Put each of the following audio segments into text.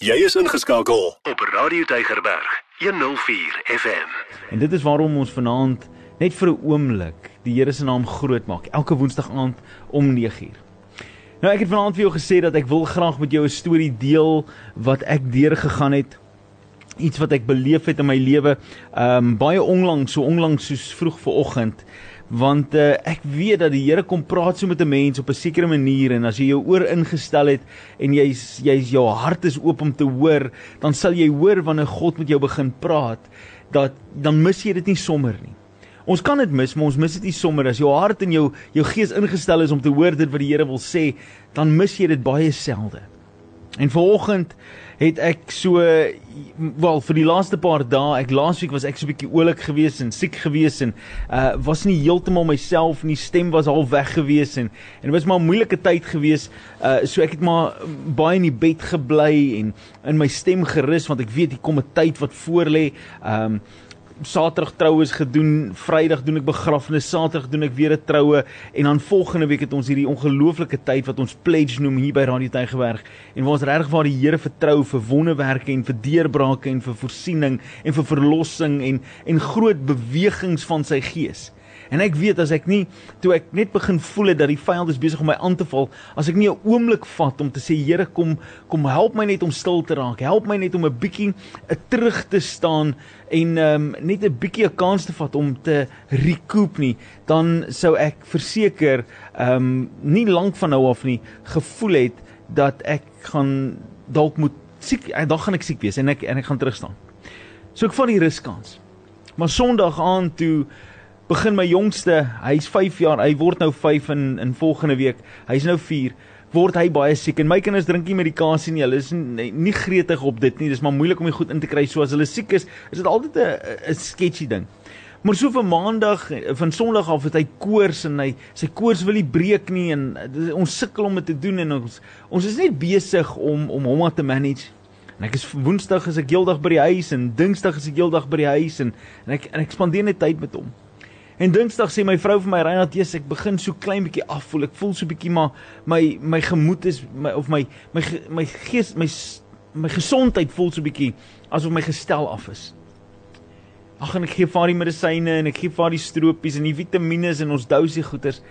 Jy is ingeskakel op Radio Tygerberg 104 FM. En dit is waarom ons vanaand net vir 'n oomblik die Here se naam groot maak. Elke Woensdag aand om 9uur. Nou ek het vanaand vir jou gesê dat ek wil graag met jou 'n storie deel wat ek deurgegaan het iets wat ek beleef het in my lewe ehm um, baie onlangs so onlangs soos vroeg vanoggend want uh, ek weet dat die Here kom praat so met 'n mens op 'n sekere manier en as jy jou oor ingestel het en jy's jy's jou hart is oop om te hoor, dan sal jy hoor wanneer God met jou begin praat dat dan mis jy dit nie sommer nie. Ons kan dit mis, maar ons mis dit nie sommer as jou hart en jou jou gees ingestel is om te hoor dit wat die Here wil sê, dan mis jy dit baie selde. En vanoggend het ek so wel vir die laaste paar dae, ek laasweek was ek so 'n bietjie oulik geweest en siek geweest en uh was nie heeltemal myself nie, stem was al weg geweest en en dit was maar 'n moeilike tyd geweest. Uh so ek het maar baie in die bed gebly en in my stem gerus want ek weet hier kom 'n tyd wat voor lê. Um Saterdag troues gedoen, Vrydag doen ek begrafnis, Saterdag doen ek weer 'n troue en dan volgende week het ons hierdie ongelooflike tyd wat ons pledge noem hier by Radio Tygerberg en waar ons regtig waar die Here vertrou vir wonderwerke en vir deurbrake en vir voorsiening en vir verlossing en en groot bewegings van sy gees. En ek weet as ek nie toe ek net begin voel het dat die vyand is besig om my aan te val, as ek nie 'n oomblik vat om te sê Here kom kom help my net om stil te raak. Help my net om 'n bietjie 'n terug te staan en um, net 'n bietjie 'n kans te vat om te recoup nie, dan sou ek verseker ehm um, nie lank van nou af nie gevoel het dat ek gaan dalk moet siek dan gaan ek siek wees en ek en ek gaan terug staan. So ek vat die riskans. Maar Sondag aand toe begin my jongste, hy's 5 jaar, hy word nou 5 in in volgende week. Hy's nou 4 word hy baie siek en my kinders drink nie medikasie nie. Hulle is nie, nie gretig op dit nie. Dis maar moeilik om dit goed in te kry. So as hulle siek is, is dit altyd 'n 'n sketchy ding. Maar so vir maandag van sonderdag af het hy koors en hy sy koors wil nie breek nie en ons sukkel om dit te doen en ons ons is net besig om om hom te manage. En ek is woensdag is ek heeldag by die huis en dinsdag is ek heeldag by die huis en en ek en ek spandeer net tyd met hom. En Dinsdag sê my vrou vir my Reinhard, "Jesus, ek begin so klein bietjie afvoel. Ek voel so bietjie maar my my gemoed is my of my my my gees my my gesondheid voel so bietjie asof my gestel af is." Ag en ek gee vir haar die medisyne en ek gee vir haar die stropies en die vitamiene en ons dousie goeters.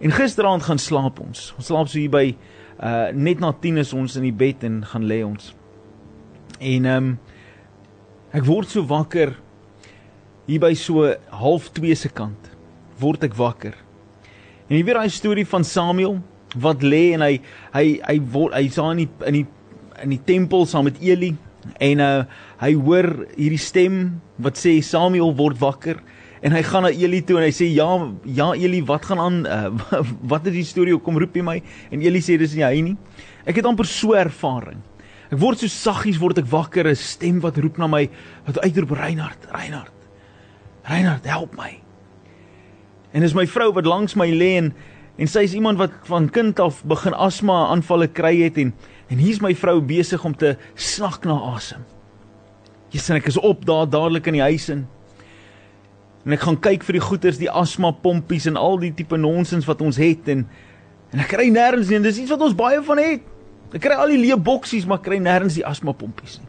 En gisteraand gaan slaap ons. Ons slaap so hier by uh net na 10 is ons in die bed en gaan lê ons. En ehm um, ek word so wakker hier by so half 2 se kant word ek wakker. En jy weet daai storie van Samuel wat lê en hy hy hy word hy staan in die in die in die tempel saam met Eli en uh hy hoor hierdie stem wat sê Samuel word wakker en hy gaan na Eli toe en hy sê ja ja Eli wat gaan aan uh, wat is die storie hoekom roep jy my? En Eli sê dis nie hy nie. Ek het amper so ervaring. Ek word so saggies word ek wakker 'n stem wat roep na my wat uitroep Reinhard Reinhard Reinhard, help my. En dis my vrou wat langs my lê en en sy is iemand wat van kind af begin asma aanvalle kry het en en hier's my vrou besig om te snak na asem. Jesus, ek is op daar dadelik in die huis in. En ek gaan kyk vir die goeters, die asma pompies en al die tipe nonsens wat ons het en en ek kry nêrens nie. Dis iets wat ons baie van het. Ek kry al die leë boksies, maar kry nêrens die asma pompies nie.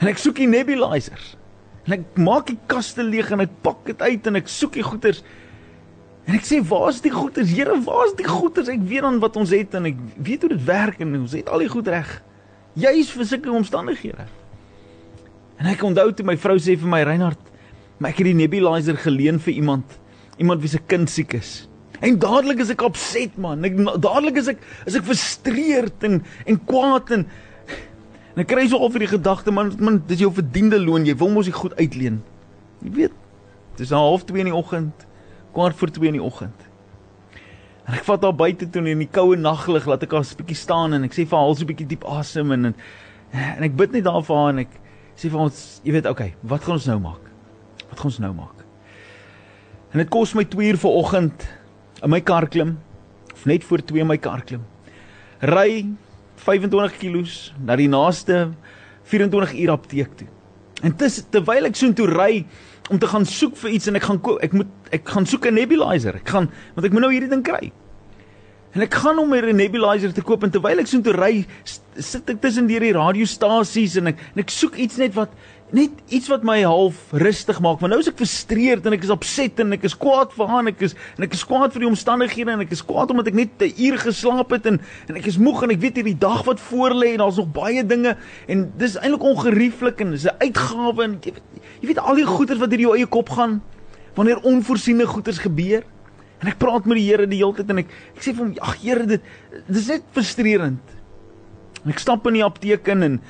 En ek soek die nebulizers. En ek maak die kaste leeg en ek pak dit uit en ek soek die goeders. En ek sê, "Waar is die goeders? Here, waar is die goeders? Ek weet dan wat ons het en ek weet hoe dit werk en ons het al die goed reg. Juis vir sulke omstandighede." En ek onthou toe my vrou sê vir my, "Reinhard, maar ek het die nebulizer geleen vir iemand, iemand wie se kind siek is." En dadelik is ek opset man. Ek dadelik is ek is ek frustreerd en en kwaad en En ek kry so al vir die gedagte man, man, dis jou verdiende loon. Jy wil mos die goed uitleen. Jy weet, dis nou half 2 in die oggend, kwart voor 2 in die oggend. En ek vat haar buite toe in die koue naglig, laat ek haar 'n bietjie staan en ek sê vir haar, "Haal so 'n bietjie diep asem en, en en ek bid net daar vir haar en ek sê vir ons, jy weet, okay, wat gaan ons nou maak? Wat gaan ons nou maak? En dit kos my 2 uur vanoggend in my kar klim of net voor 2 in my kar klim. Ry 25 kg na die naaste 24 uur apteek toe. En dis terwyl ek soontoe ry om te gaan soek vir iets en ek gaan ek moet ek gaan soek 'n nebulizer. Ek gaan want ek moet nou hierdie ding kry. En ek gaan om 'n nebulizer te koop en terwyl ek so toe ry, sit ek tussen deur die radiostasies en ek en ek soek iets net wat net iets wat my half rustig maak. Want nou is ek frustreerd en ek is opset en ek is kwaad vir haar en ek is en ek is kwaad vir die omstandighede en ek is kwaad omdat ek net 'n uur geslaap het en en ek is moeg en ek weet hierdie dag wat voor lê en daar's nog baie dinge en dis eintlik ongerieflik en dis 'n uitgawe en jy weet, jy weet al die goeters wat in jou eie kop gaan wanneer onvoorsiene goeters gebeur. En ek praat met die Here die hele tyd en ek ek sê vir hom, "Ag Here, dit dis net frustrerend." En ek stap in die apteek in en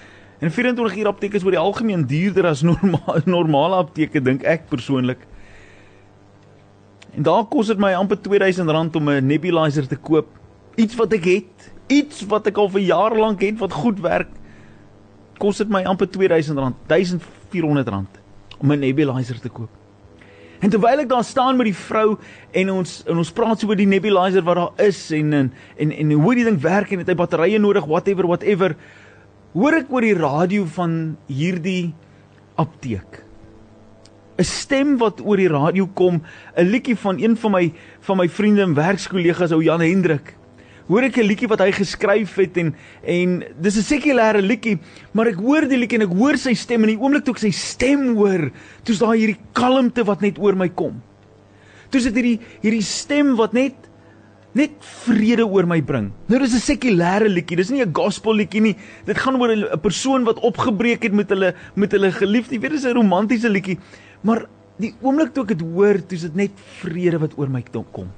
en 24 uur apteek is oor die algemeen duurder as normale normale apteke dink ek persoonlik. En daar kos dit my amper R2000 om 'n nebulizer te koop. Iets wat ek het, iets wat ek al vir jare lank het wat goed werk. Kos dit my amper R2000, R1400 om 'n nebulizer te koop. En terwyl ek daar staan met die vrou en ons en ons praat so oor die nebulizer wat daar is en en en, en hoe die ding werk en het hy batterye nodig whatever whatever hoor ek oor die radio van hierdie apteek 'n stem wat oor die radio kom 'n liedjie van een van my van my vriende en werkskollegas ou Jan Hendrik hoor ek 'n liedjie wat hy geskryf het en en dis 'n sekulêre liedjie, maar ek hoor die liedjie en ek hoor sy stem en die oomblik toe ek sy stem hoor, toe's daar hierdie kalmte wat net oor my kom. Toe's dit hierdie hierdie stem wat net net vrede oor my bring. Nou dis 'n sekulêre liedjie, dis nie 'n gospel liedjie nie. Dit gaan oor 'n persoon wat opgebreek het met hulle met hulle geliefde. Jy weet dis 'n romantiese liedjie, maar die oomblik toe ek dit hoor, toe's dit net vrede wat oor my kom.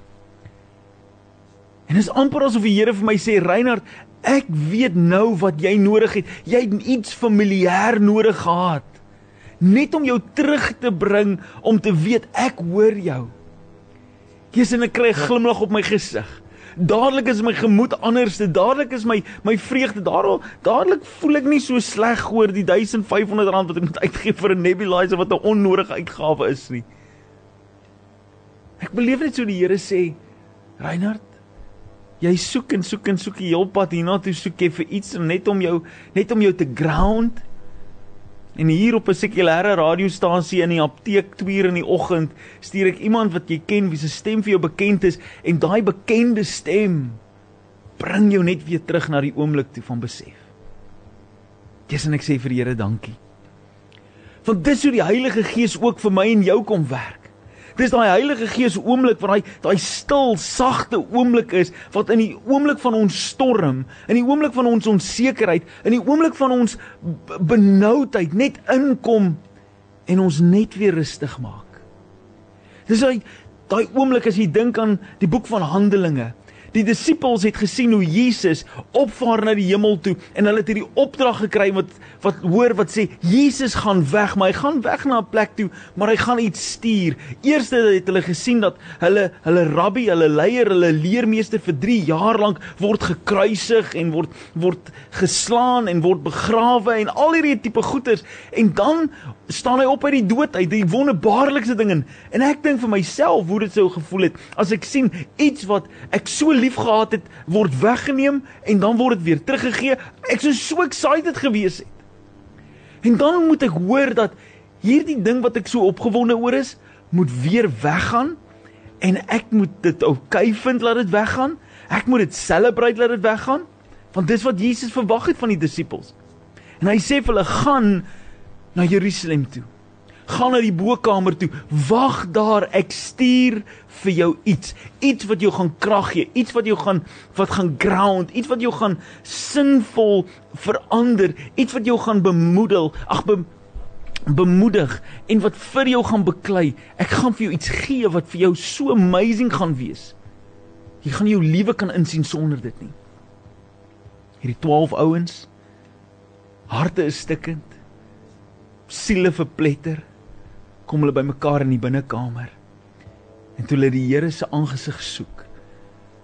En dit is amper asof die Here vir my sê, Reinhard, ek weet nou wat jy nodig het. Jy het iets familier nodig gehad. Net om jou terug te bring om te weet ek hoor jou. Jesus en ek kry 'n glimlag op my gesig. Dadelik is my gemoed anderste. Dadelik is my my vreugde daarom. Dadelik voel ek nie so sleg oor die 1500 rand wat ek moet uitgee vir 'n nebulizer wat 'n onnodige uitgawe is nie. Ek beleef net so die Here sê, Reinhard, jy soek en soek en soek die hele pad hiernatoe soek jy vir iets net om jou net om jou te ground. En hier op 'n sekulêre radiostasie in die apteek 2 uur in die oggend stuur ek iemand wat jy ken wie se stem vir jou bekend is en daai bekende stem bring jou net weer terug na die oomblik toe van besef. Jesus en ek sê vir die Here dankie. Want dis hoe die Heilige Gees ook vir my en jou kom werk. Dis daai Heilige Gees oomblik waar daai daai stil, sagte oomblik is wat in die oomblik van ons storm, in die oomblik van ons onsekerheid, in die oomblik van ons benoudheid net inkom en ons net weer rustig maak. Dis daai daai oomblik as jy dink aan die boek van Handelinge. Die disippels het gesien hoe Jesus opvaar na die hemel toe en hulle het hierdie opdrag gekry wat wat hoor wat sê Jesus gaan weg, maar hy gaan weg na 'n plek toe, maar hy gaan iets stuur. Eerste het hulle gesien dat hulle hulle rabbi, hulle leier, hulle leermeester vir 3 jaar lank word gekruisig en word word geslaan en word begrawe en al hierdie tipe goeters en dan staan hy op uit die dood uit, die wonderbaarlikste ding en, en ek dink vir myself hoe dit sou gevoel het as ek sien iets wat ek so lief gehad het word weggeneem en dan word dit weer teruggegee. Ek sou so excited gewees het. En dan moet ek hoor dat hierdie ding wat ek so opgewonde oor is, moet weer weggaan en ek moet dit oukei okay vind laat dit weggaan. Ek moet dit celebrate laat dit weggaan want dis wat Jesus verwag het van die disippels. En hy sê vir hulle gaan na Jerusalem toe gaan na die bokkamer toe. Wag daar, ek stuur vir jou iets. Iets wat jou gaan krag gee, iets wat jou gaan wat gaan ground, iets wat jou gaan sinvol verander, iets wat jou gaan bemoedel. Ag be, bemoedig en wat vir jou gaan beklei. Ek gaan vir jou iets gee wat vir jou so amazing gaan wees. Jy gaan jou lewe kan insien sonder dit nie. Hierdie 12 ouens harte is stikkend siele verpletter kom hulle bymekaar in die binnekamer. En toe hulle die Here se aangesig soek.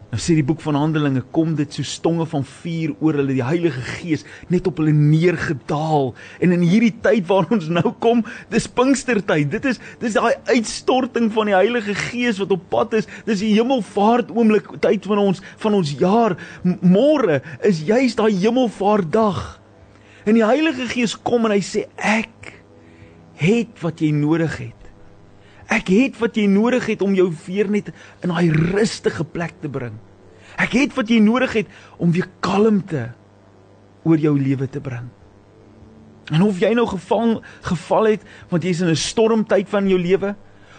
Nou sê die boek van Handelinge kom dit so stonge van vuur oor hulle die Heilige Gees net op hulle neergedaal. En in hierdie tyd waar ons nou kom, dis Pinkstertyd. Dit is dis daai uitstorting van die Heilige Gees wat op pad is. Dis die hemelvaart oomblik tyd van ons van ons jaar. Môre is juis daai hemelvaartdag. En die Heilige Gees kom en hy sê ek het wat jy nodig het. Ek het wat jy nodig het om jou weer net in daai rustige plek te bring. Ek het wat jy nodig het om weer kalmte oor jou lewe te bring. En of jy nou geval geval het want jy's in 'n stormtyd van jou lewe,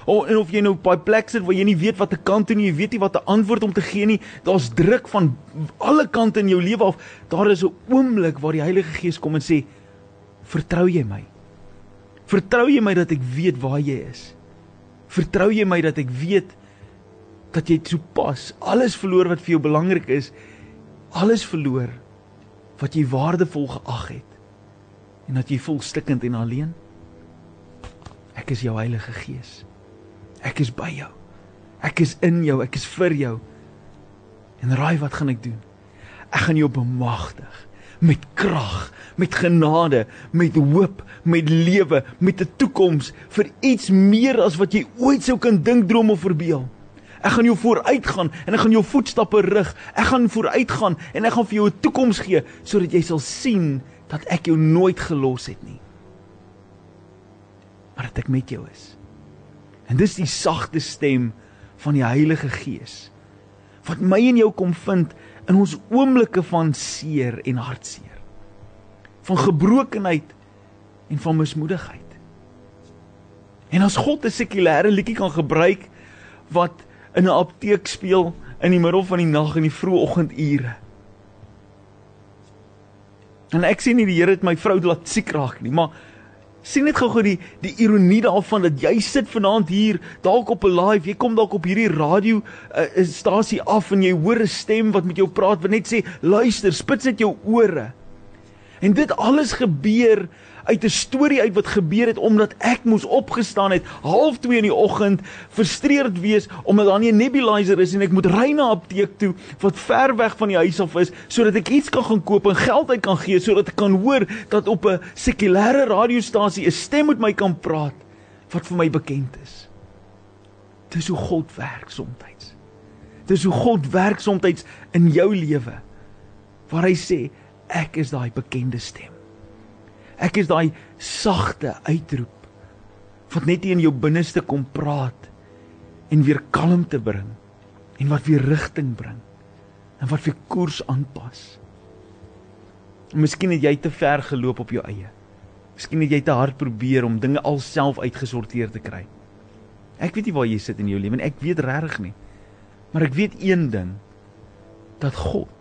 of en of jy nou op 'n plek sit waar jy nie weet wat te kant toe nie, jy weet nie wat 'n antwoord om te gee nie, daar's druk van alle kante in jou lewe af. Daar is 'n oomblik waar die Heilige Gees kom en sê: "Vertrou jy my? Vertrou jy my dat ek weet waar jy is? Vertrou jy my dat ek weet dat jy sopas alles verloor wat vir jou belangrik is, alles verloor wat jy waardevol geag het en dat jy voel stikkend en alleen? Ek is jou Heilige Gees. Ek is by jou. Ek is in jou, ek is vir jou. En raai wat gaan ek doen? Ek gaan jou bemagtig met krag, met genade, met hoop, met lewe, met 'n toekoms vir iets meer as wat jy ooit sou kan dink, droom of verbeel. Ek gaan jou vooruitgaan en ek gaan jou voetstappe rig. Ek gaan vooruitgaan en ek gaan vir jou 'n toekoms gee sodat jy sal sien dat ek jou nooit gelos het nie. Maar dat ek met jou is. En dis die sagte stem van die Heilige Gees wat my en jou kom vind in ons oomblikke van seer en hartseer. Van gebrokenheid en van mismoedigheid. En as God 'n sekulêre liedjie kan gebruik wat in 'n apteek speel in die middel van die nag en die vroeë oggendure. En ek sien nie die Here het my vrou laat siek raak nie, maar sien net gou-gou die die ironie daarvan dat jy sit vanaand hier dalk op 'n live, jy kom dalk op hierdie radio uh, stasie af en jy hoor 'n stem wat met jou praat wat net sê luister, spits net jou ore. En dit alles gebeur uit 'n storie uit wat gebeur het omdat ek moes opgestaan het half 2 in die oggend frustreerd wees omdat daar nie 'n nebulizer is en ek moet ry na 'n apteek toe wat ver weg van die huis af is sodat ek iets kan gaan koop en geld uit kan gee sodat ek kan hoor dat op 'n sekulêre radiostasie 'n stem met my kan praat wat vir my bekend is. Dis hoe God werk soms. Dis hoe God werk soms in jou lewe waar hy sê ek is daai bekende stem. Ek is daai sagte uitroep wat net in jou binneste kom praat en weer kalmte bring en wat weer rigting bring en wat weer koers aanpas. Miskien het jy te ver geloop op jou eie. Miskien het jy te hard probeer om dinge alself uitgesorteer te kry. Ek weet nie waar jy sit in jou lewe en ek weet regtig nie. Maar ek weet een ding dat God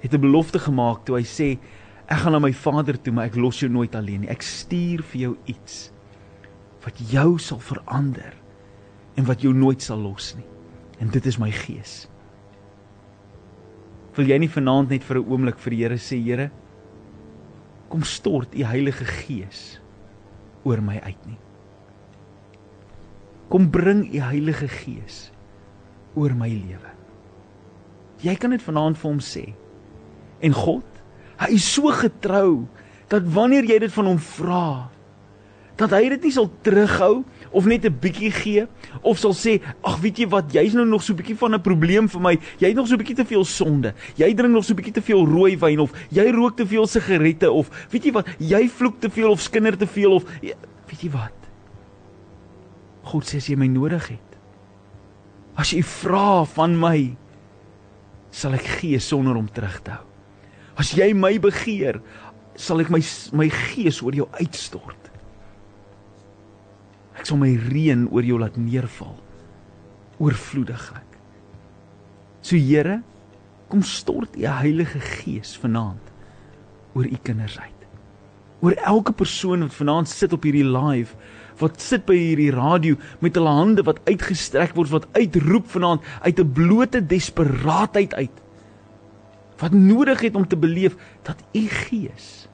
het 'n belofte gemaak toe hy sê Ek gaan na my Vader toe, maar ek los jou nooit alleen nie. Ek stuur vir jou iets wat jou sal verander en wat jou nooit sal los nie. En dit is my Gees. Wil jy nie vanaand net vir 'n oomblik vir die Here sê, Here, kom stort u Heilige Gees oor my uit nie. Kom bring u Heilige Gees oor my lewe. Jy kan dit vanaand vir hom sê. En God Hy is so getrou dat wanneer jy dit van hom vra, dat hy dit nie sal terughou of net 'n bietjie gee of sal sê, "Ag, weet jy wat, jy's nou nog so 'n bietjie van 'n probleem vir my. Jy het nog so 'n bietjie te veel sonde. Jy drink nog so 'n bietjie te veel rooi wyn of jy rook te veel sigarette of weet jy wat, jy vloek te veel of skinder te veel of weet jy wat? God sê as jy my nodig het, as jy vra van my, sal ek gee sonder om terug te hou. As jy my begeer, sal ek my my gees oor jou uitstort. Ek sal my reën oor jou laat neerval oorvloediglik. So Here, kom stort u Heilige Gees vanaand oor u kinders uit. Oor elke persoon wat vanaand sit op hierdie live, wat sit by hierdie radio met hulle hande wat uitgestrek word, wat uitroep vanaand uit 'n blote desperaatheid uit wat nodig het om te beleef dat u gees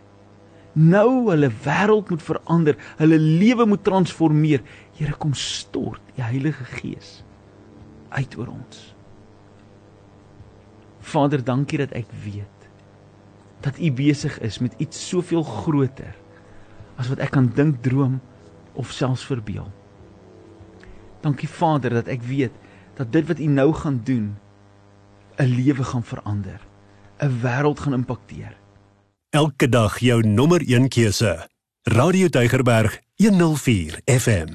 nou hulle wêreld moet verander, hulle lewe moet transformeer. Here kom stort die Heilige Gees uit oor ons. Vader, dankie dat ek weet dat u besig is met iets soveel groter as wat ek kan dink, droom of selfs verbeel. Dankie Vader dat ek weet dat dit wat u nou gaan doen 'n lewe gaan verander. 'n wêreld gaan impakteer. Elke dag jou nommer 1 keuse. Radio Deugerberg 104 FM.